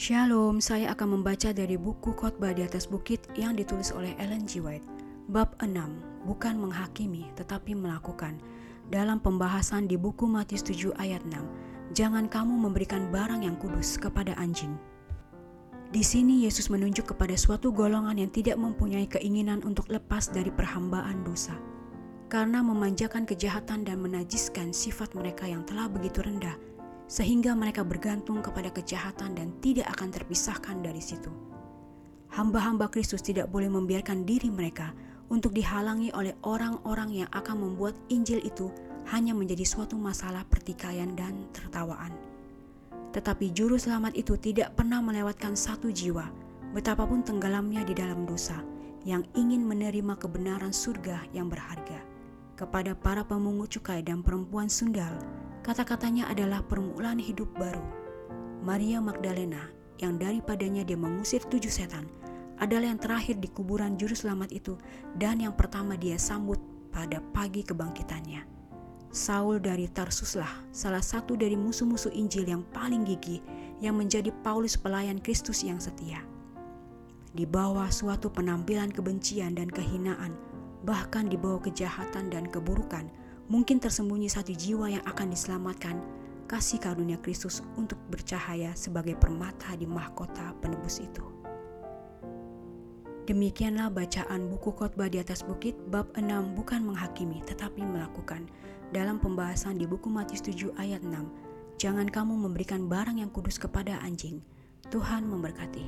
Shalom, saya akan membaca dari buku khotbah di atas bukit yang ditulis oleh Ellen G. White. Bab 6, bukan menghakimi tetapi melakukan. Dalam pembahasan di buku Matius 7 ayat 6, jangan kamu memberikan barang yang kudus kepada anjing. Di sini Yesus menunjuk kepada suatu golongan yang tidak mempunyai keinginan untuk lepas dari perhambaan dosa. Karena memanjakan kejahatan dan menajiskan sifat mereka yang telah begitu rendah, sehingga mereka bergantung kepada kejahatan dan tidak akan terpisahkan dari situ. Hamba-hamba Kristus tidak boleh membiarkan diri mereka untuk dihalangi oleh orang-orang yang akan membuat Injil itu hanya menjadi suatu masalah pertikaian dan tertawaan. Tetapi juru selamat itu tidak pernah melewatkan satu jiwa, betapapun tenggelamnya di dalam dosa, yang ingin menerima kebenaran surga yang berharga. Kepada para pemungut cukai dan perempuan sundal, Kata-katanya adalah permulaan hidup baru. Maria Magdalena yang daripadanya dia mengusir tujuh setan adalah yang terakhir di kuburan juru selamat itu dan yang pertama dia sambut pada pagi kebangkitannya. Saul dari Tarsuslah salah satu dari musuh-musuh Injil yang paling gigih yang menjadi Paulus pelayan Kristus yang setia. Di bawah suatu penampilan kebencian dan kehinaan, bahkan di bawah kejahatan dan keburukan, mungkin tersembunyi satu jiwa yang akan diselamatkan kasih karunia Kristus untuk bercahaya sebagai permata di mahkota penebus itu. Demikianlah bacaan buku khotbah di atas bukit bab 6 bukan menghakimi tetapi melakukan dalam pembahasan di buku Matius 7 ayat 6. Jangan kamu memberikan barang yang kudus kepada anjing. Tuhan memberkati.